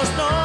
los dos.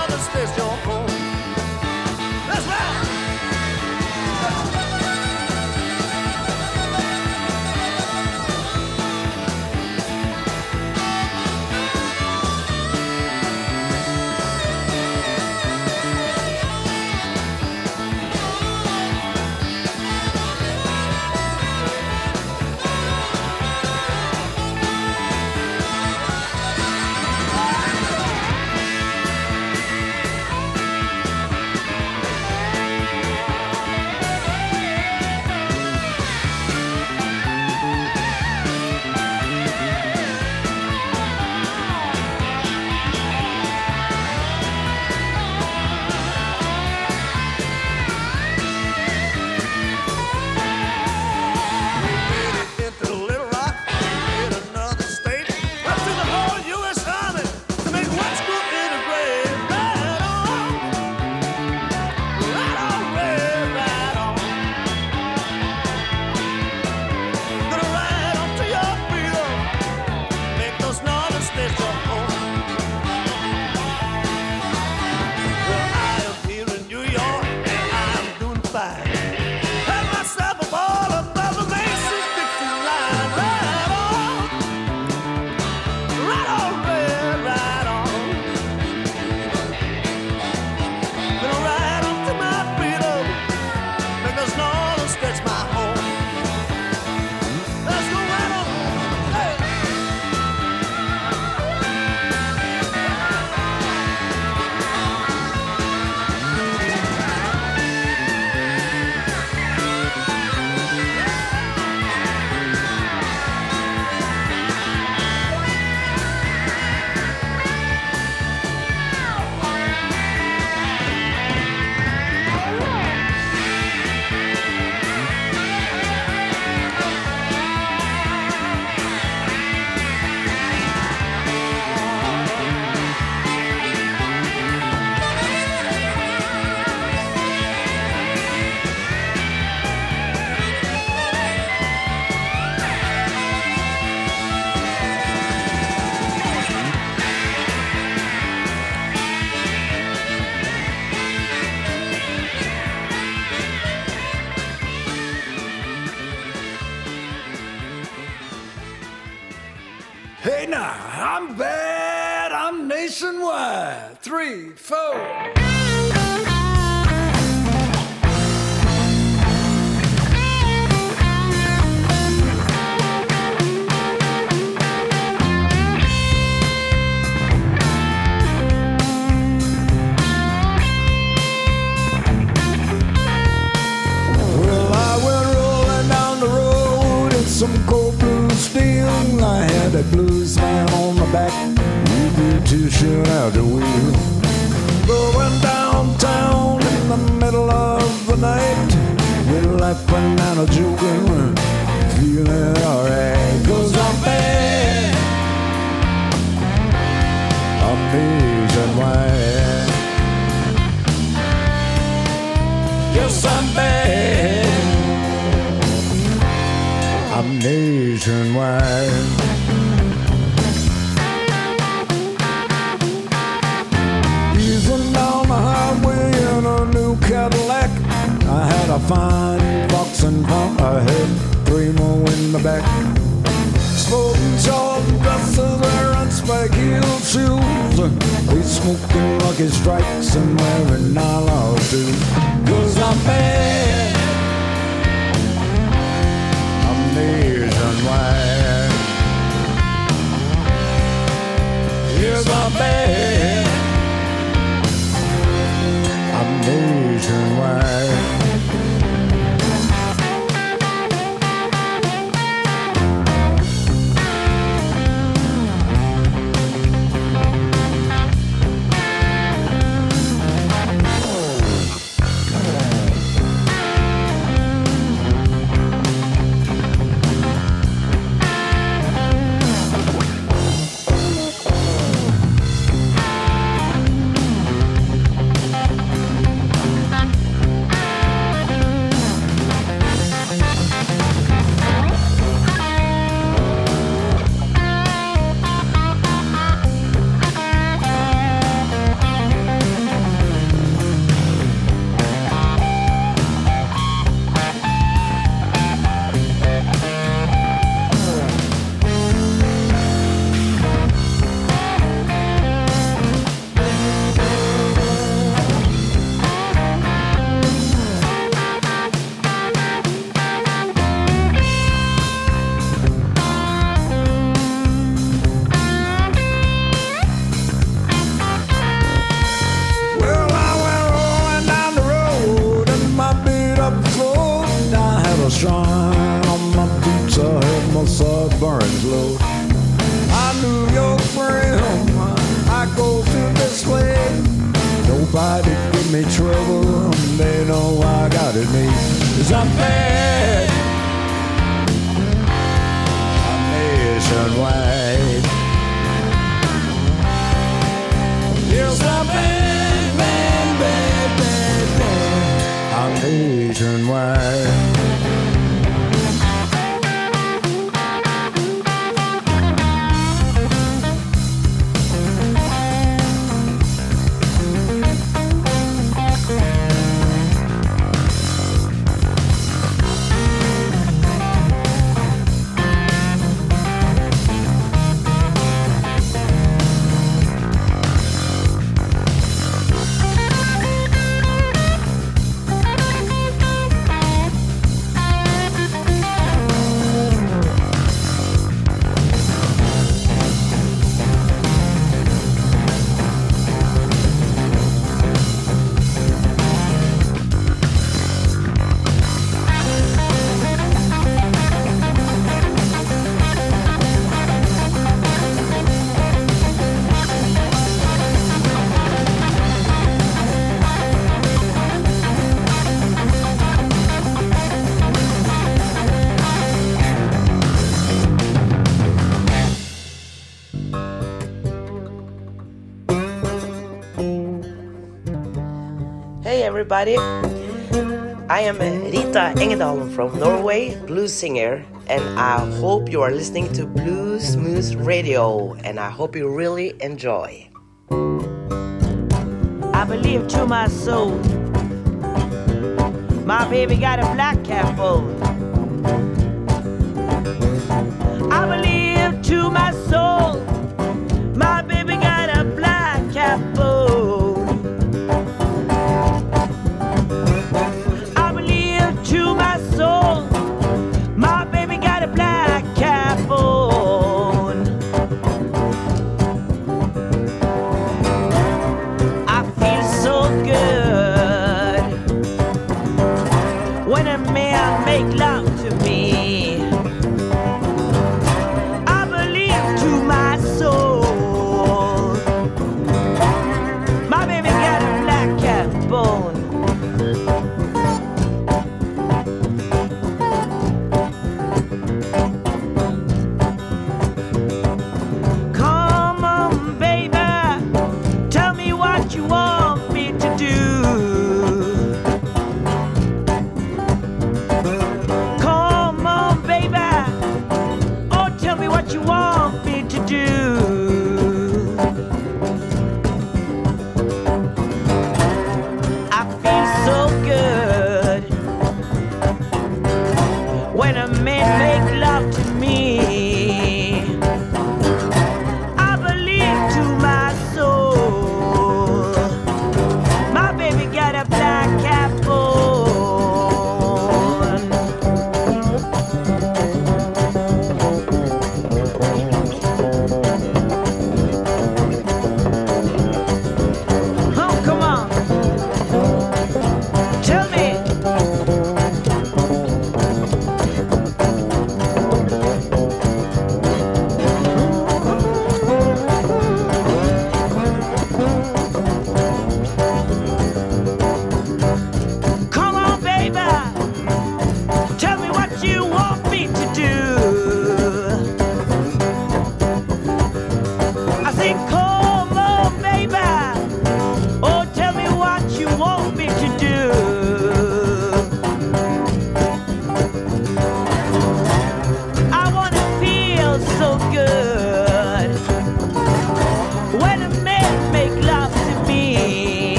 A fine box in front, I had three more in the back. Smoking short dresses, wearing spike heel shoes. We smoking lucky strikes and wearing nylon too. Cause I'm bad. I'm nationwide. Yes, I'm bad. I'm nationwide. Trouble, they know I got it made. Cause I'm bad. I'm nationwide. Yes, I'm bad, bad, bad, bad, bad. I'm nationwide. Everybody, I am Rita Engedalen from Norway, blues singer, and I hope you are listening to Bluesmoose Radio, and I hope you really enjoy. I believe to my soul. My baby got a black cap on.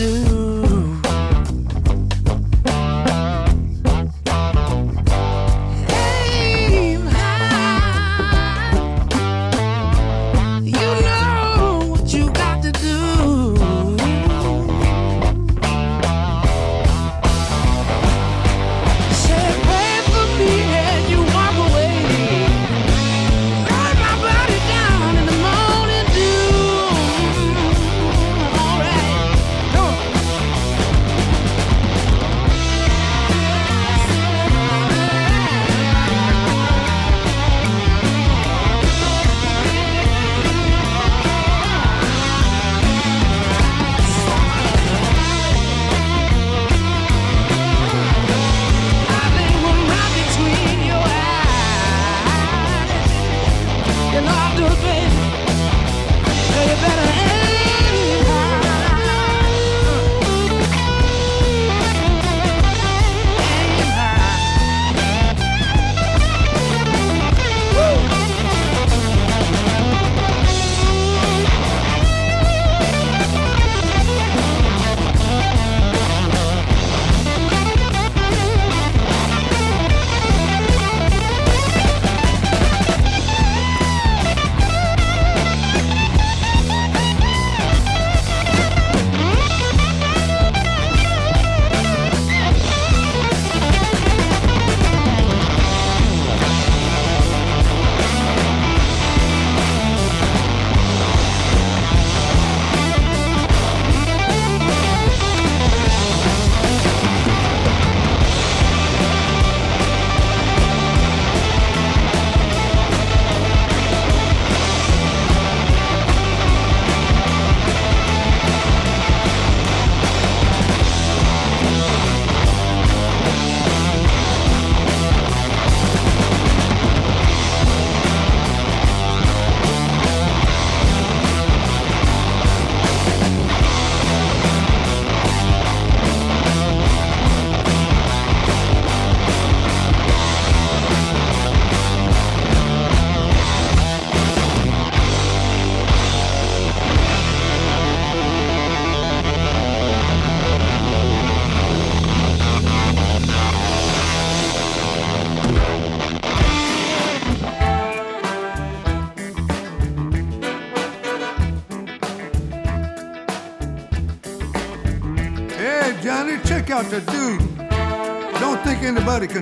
Do.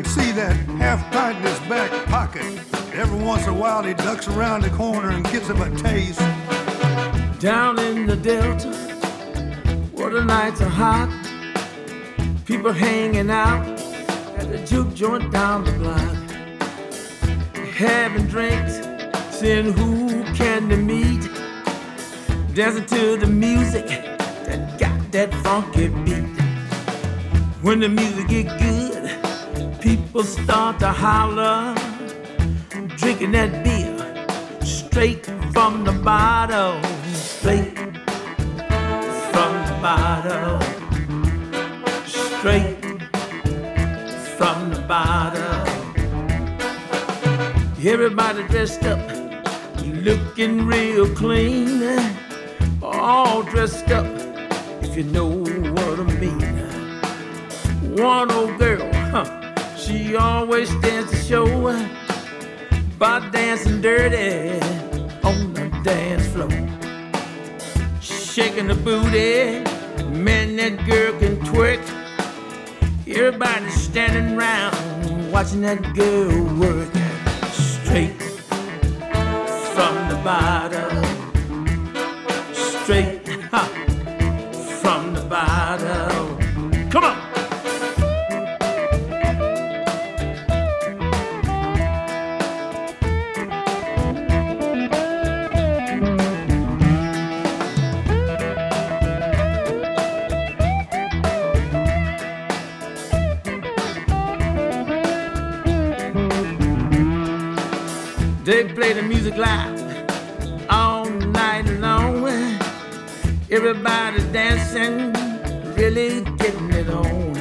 Can see that half pint in his back pocket. Every once in a while, he ducks around the corner and gets him a taste. Down in the Delta, where the nights are hot, people hanging out at the juke joint down the block, having drinks, seeing who can they meet, dancing to the music that got that funky beat. When the music get good, people start to holler, drinking that beer straight from the bottle, straight from the bottle, straight from the bottle. Everybody dressed up, looking real clean, all dressed up, if you know what I mean. One old girl, huh, she always stands to show by dancing dirty on the dance floor. Shaking the booty, man, that girl can twerk. Everybody's standing around watching that girl work. Straight from the bottom, straight They play the music live all night long. Everybody dancing, really getting it on.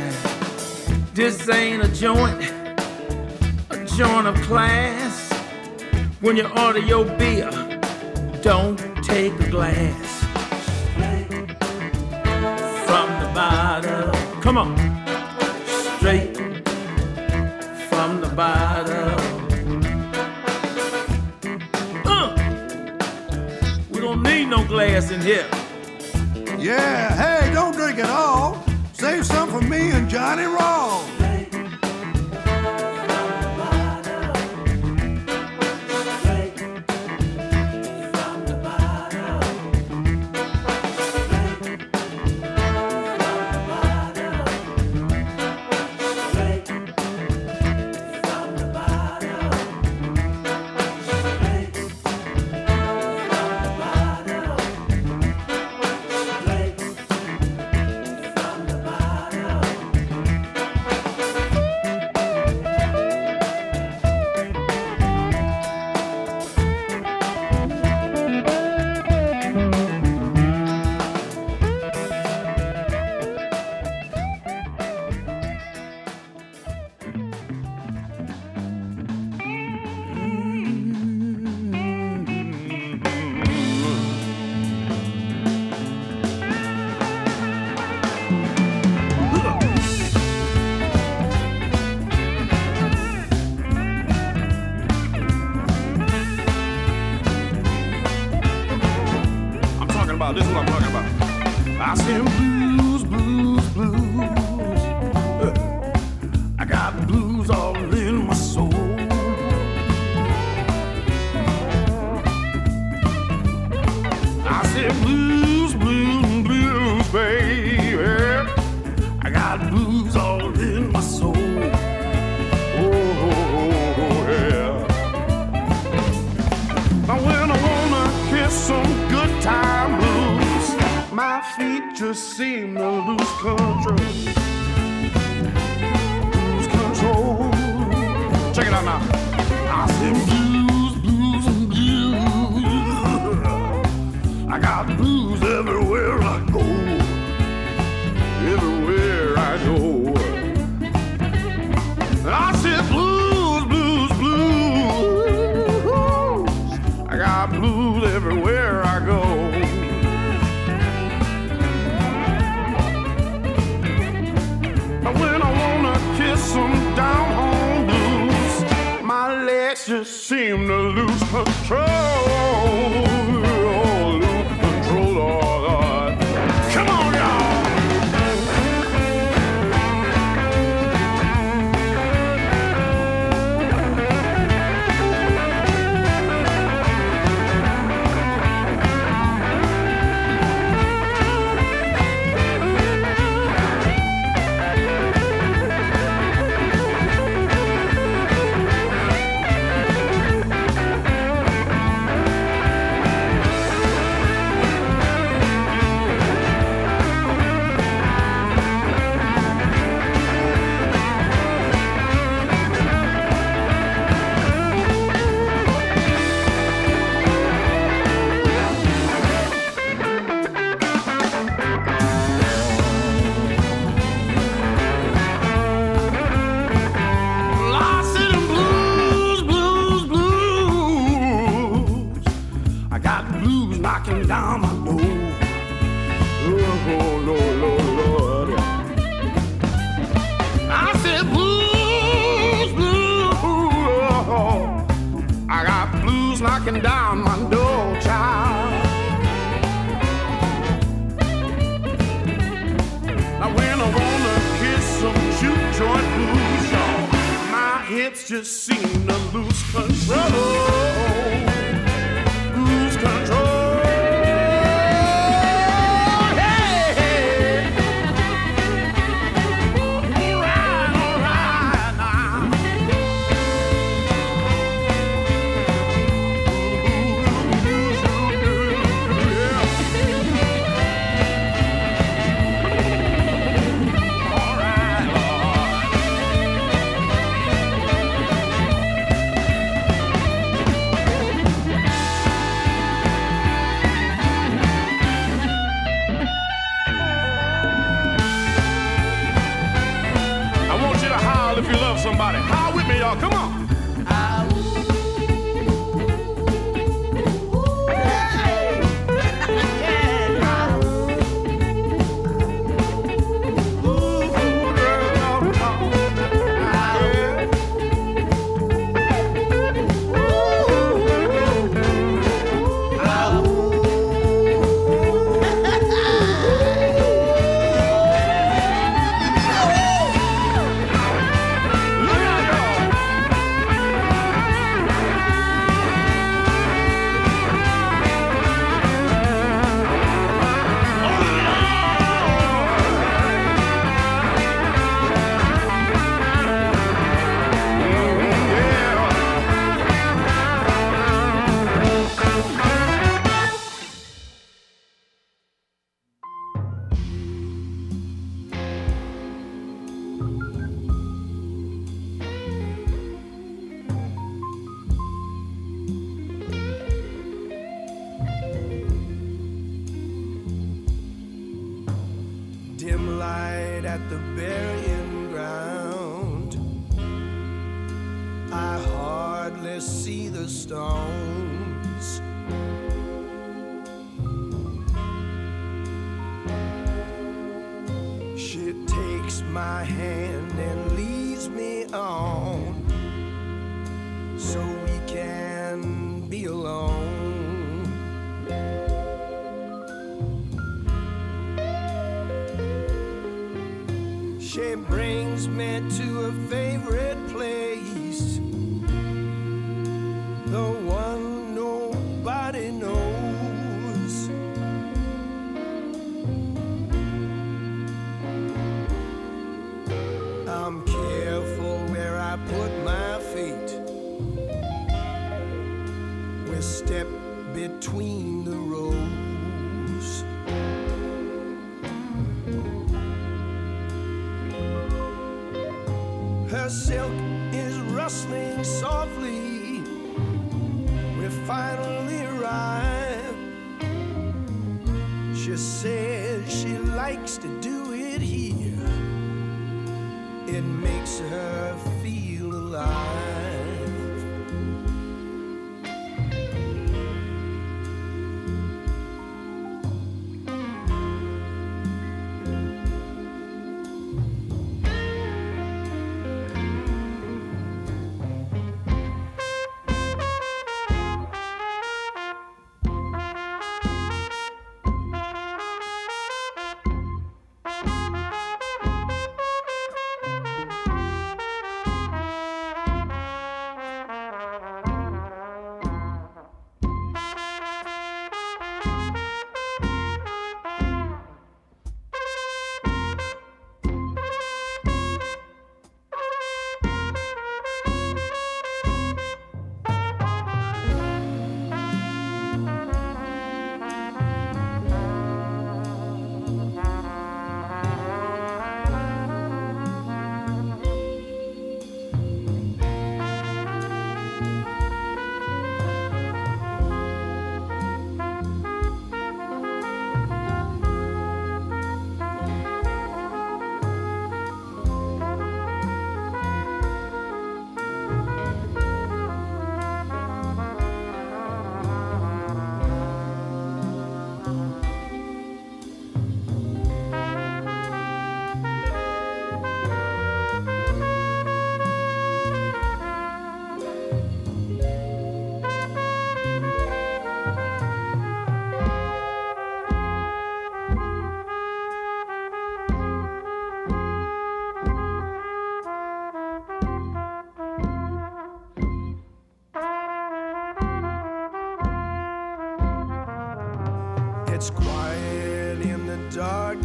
This ain't a joint, a joint of class. When you order your beer, don't take a glass. From the bottom, come on, straight from the bottom. Glass in here. Yeah, hey, don't drink it all. Save some for me and Johnny Raw. there's some good time blues. My feet just seem to lose control. Lose control. Check it out now. I said blues, blues, and blues. I got blues. seem to lose control. down my door, child. Now when I wanna kiss some juke joint blues, y'all, my hips just seem to lose control.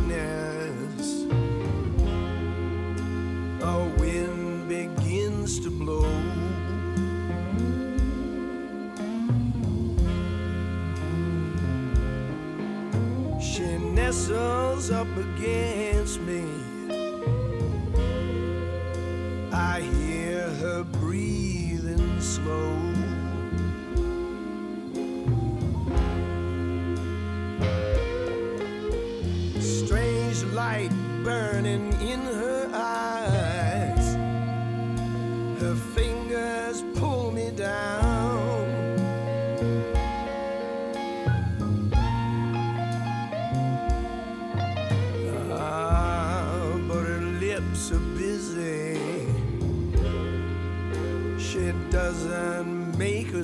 darkness, a wind begins to blow. She nestles up against me. I hear her breathing slow.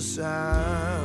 side.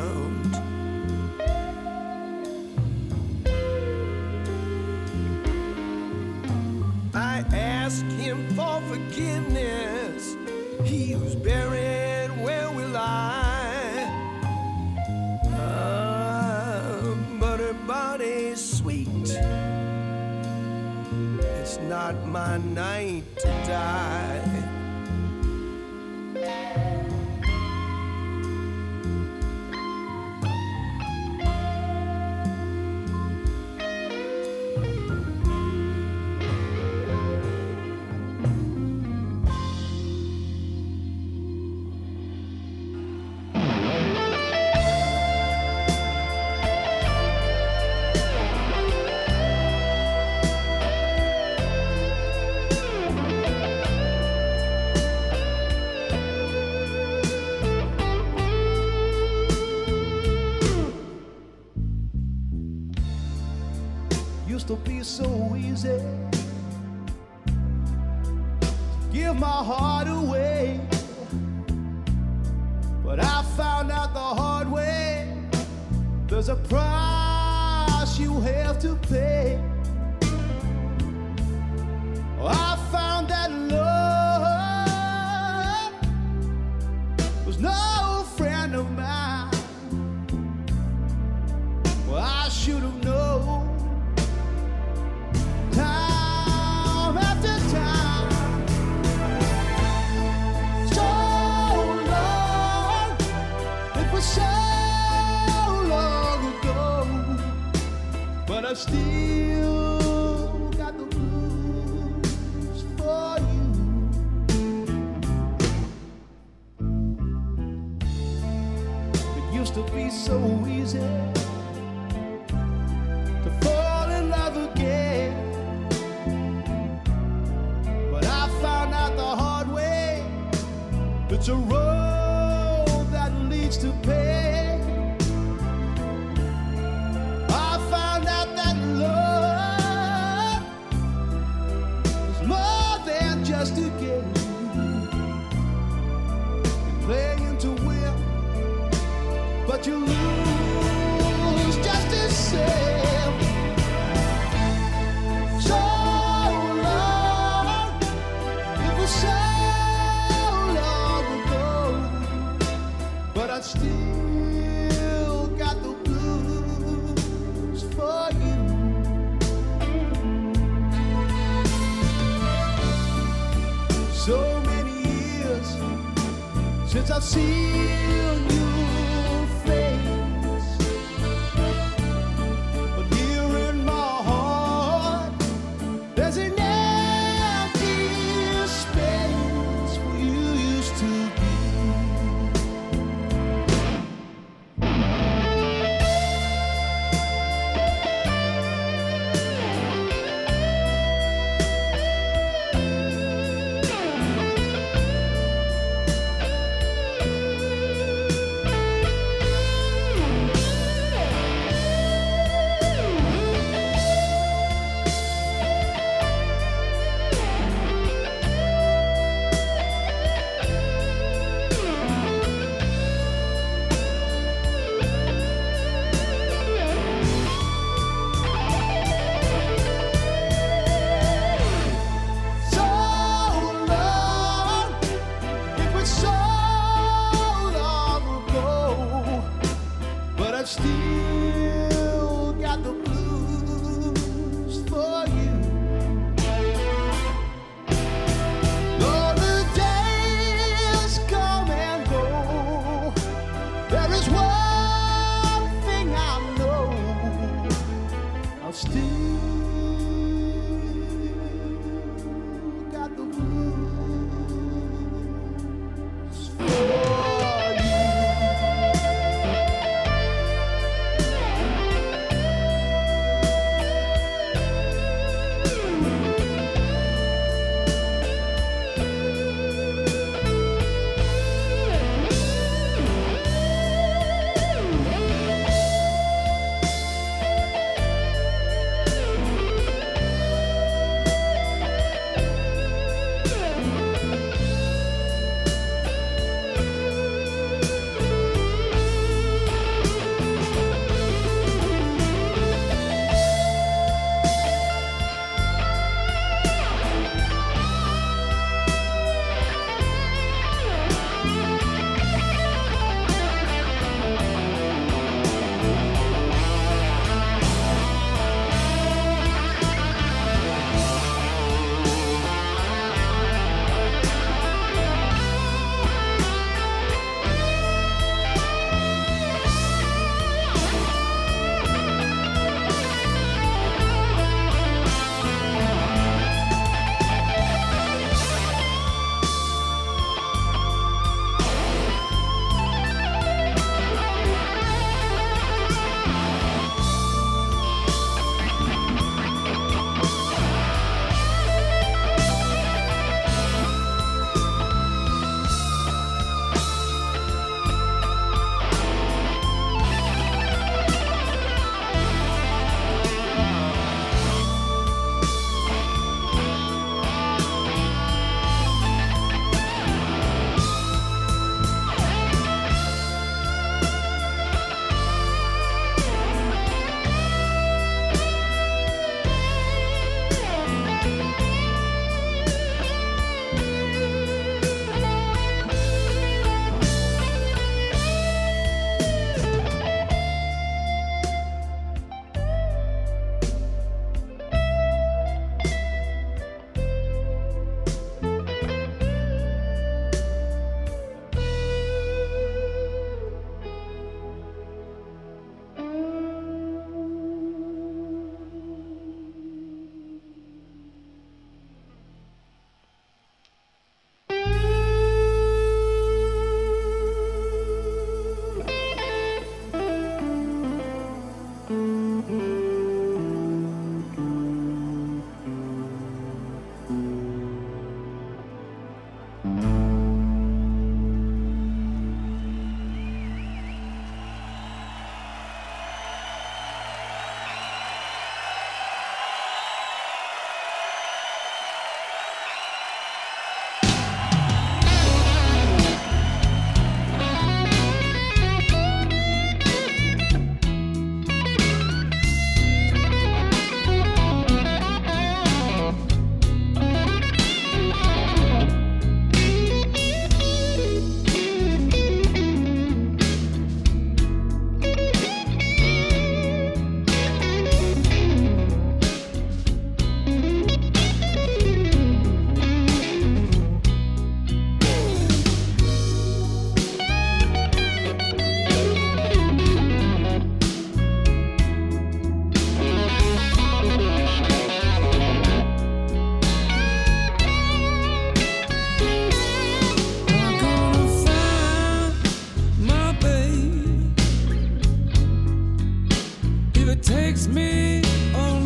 so easy to give my heart away. But I found out the hard way there's a price you have to pay. But I still since I've it takes me all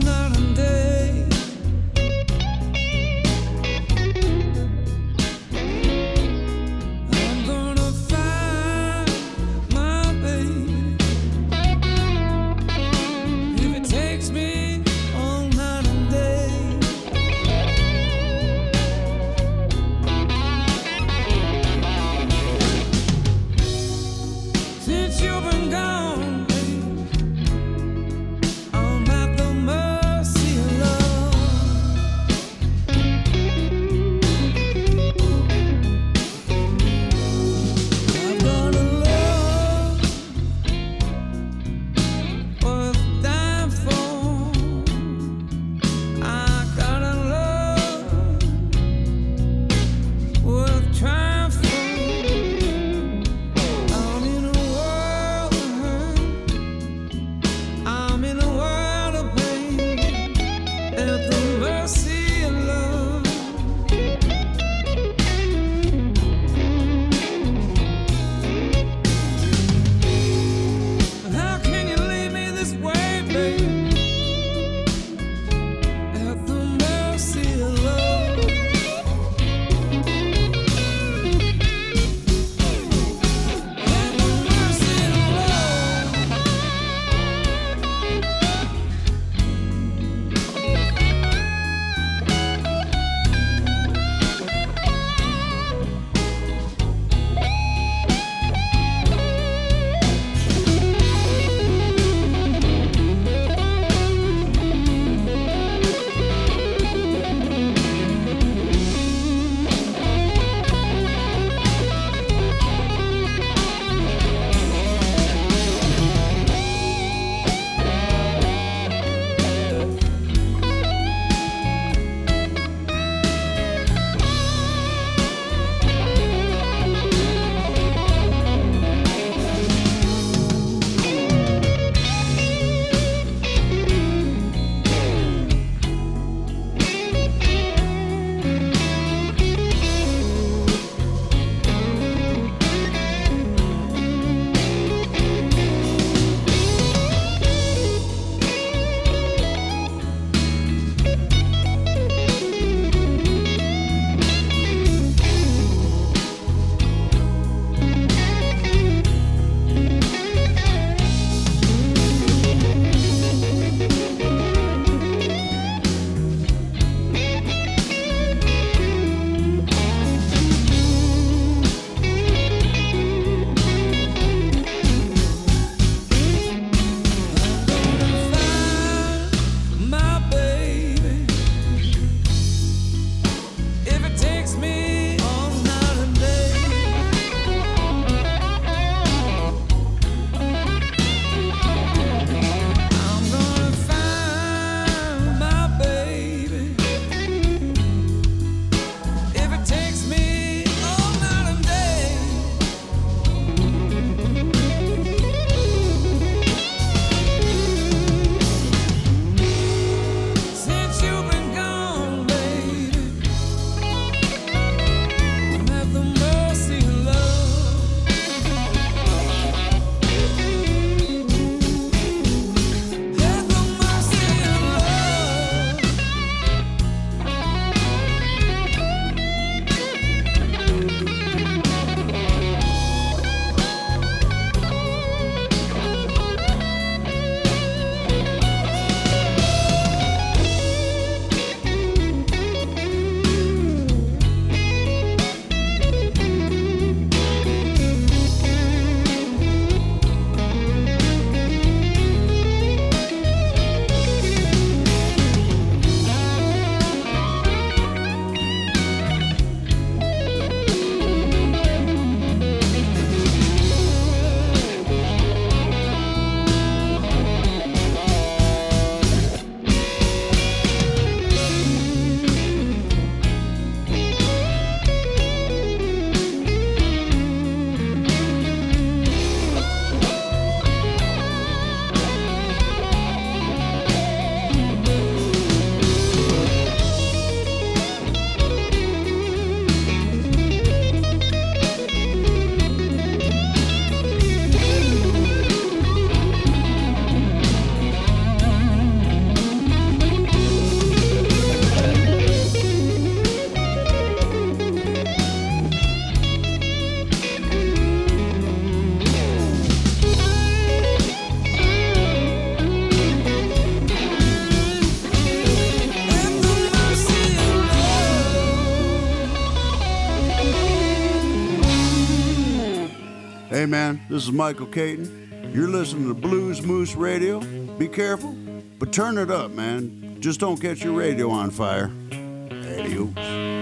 This is Michael Katon. You're listening to Bluesmoose Radio. Be careful, but turn it up, man. Just don't catch your radio on fire. Adios.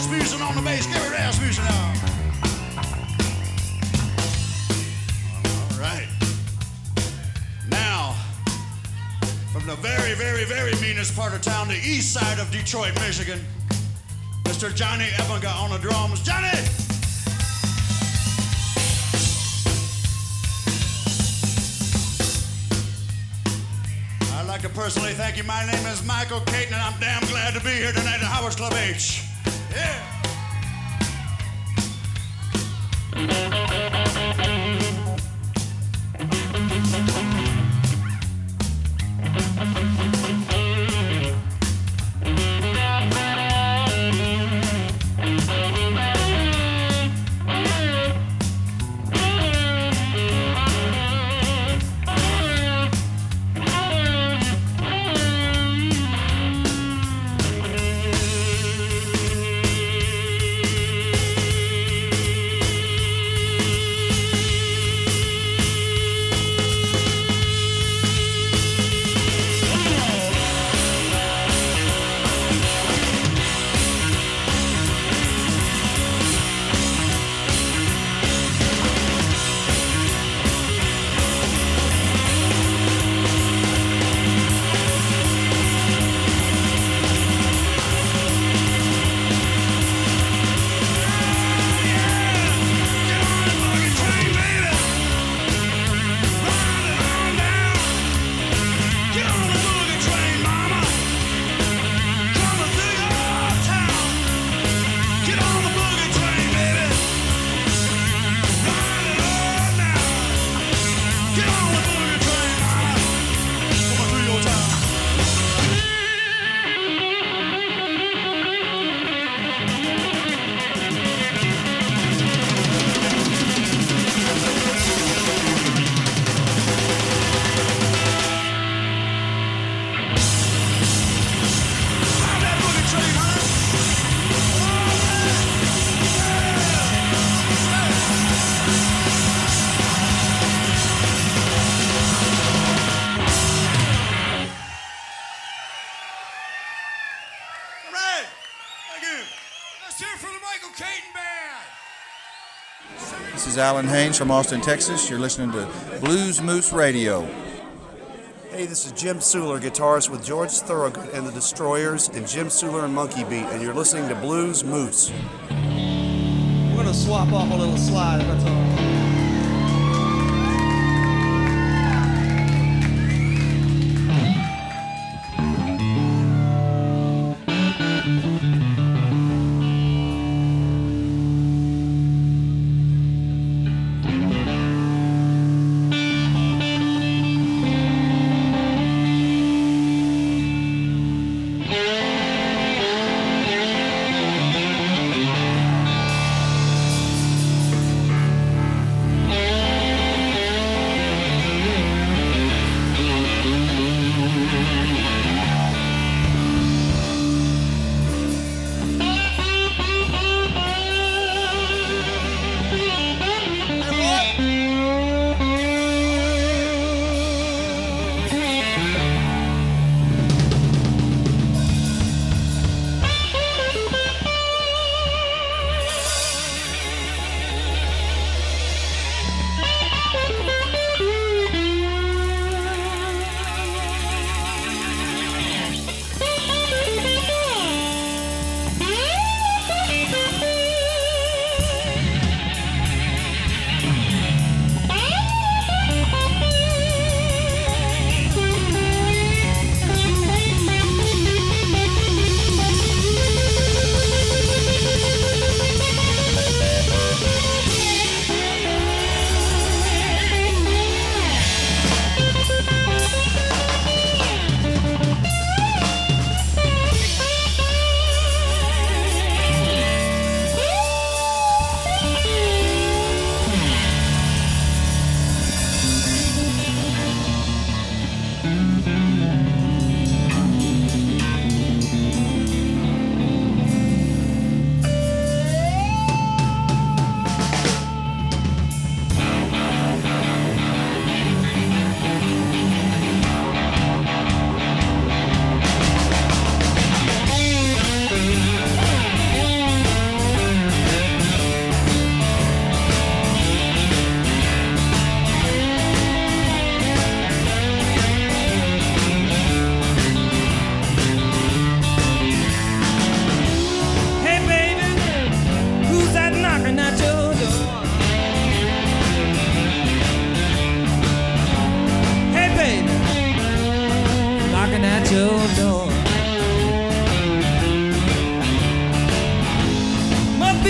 Rasmussen on the bass. Give it Rasmussen now. All right. Now, from the very, very, very meanest part of town, the east side of Detroit, Michigan, Mr. Johnny Ebenga on the drums. Johnny! I'd like to personally thank you. My name is Michael Katon, and I'm damn glad to be here tonight at Howard's Club H. Yeah. Alan Haynes from Austin, Texas. You're listening to Bluesmoose Radio. Hey, this is Jim Suhler, guitarist with George Thorogood and the Destroyers, and Jim Suhler and Monkey Beat, and you're listening to Bluesmoose. We're gonna swap off a little slide if that's all right.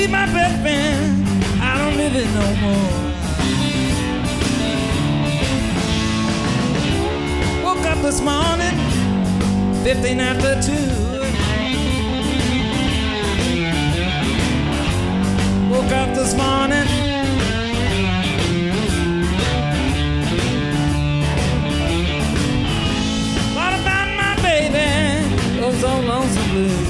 Be my best friend. I don't live it no more. Woke up this morning, 15 after 2. Woke up this morning. Thought about my baby. Oh, so lonesome blue.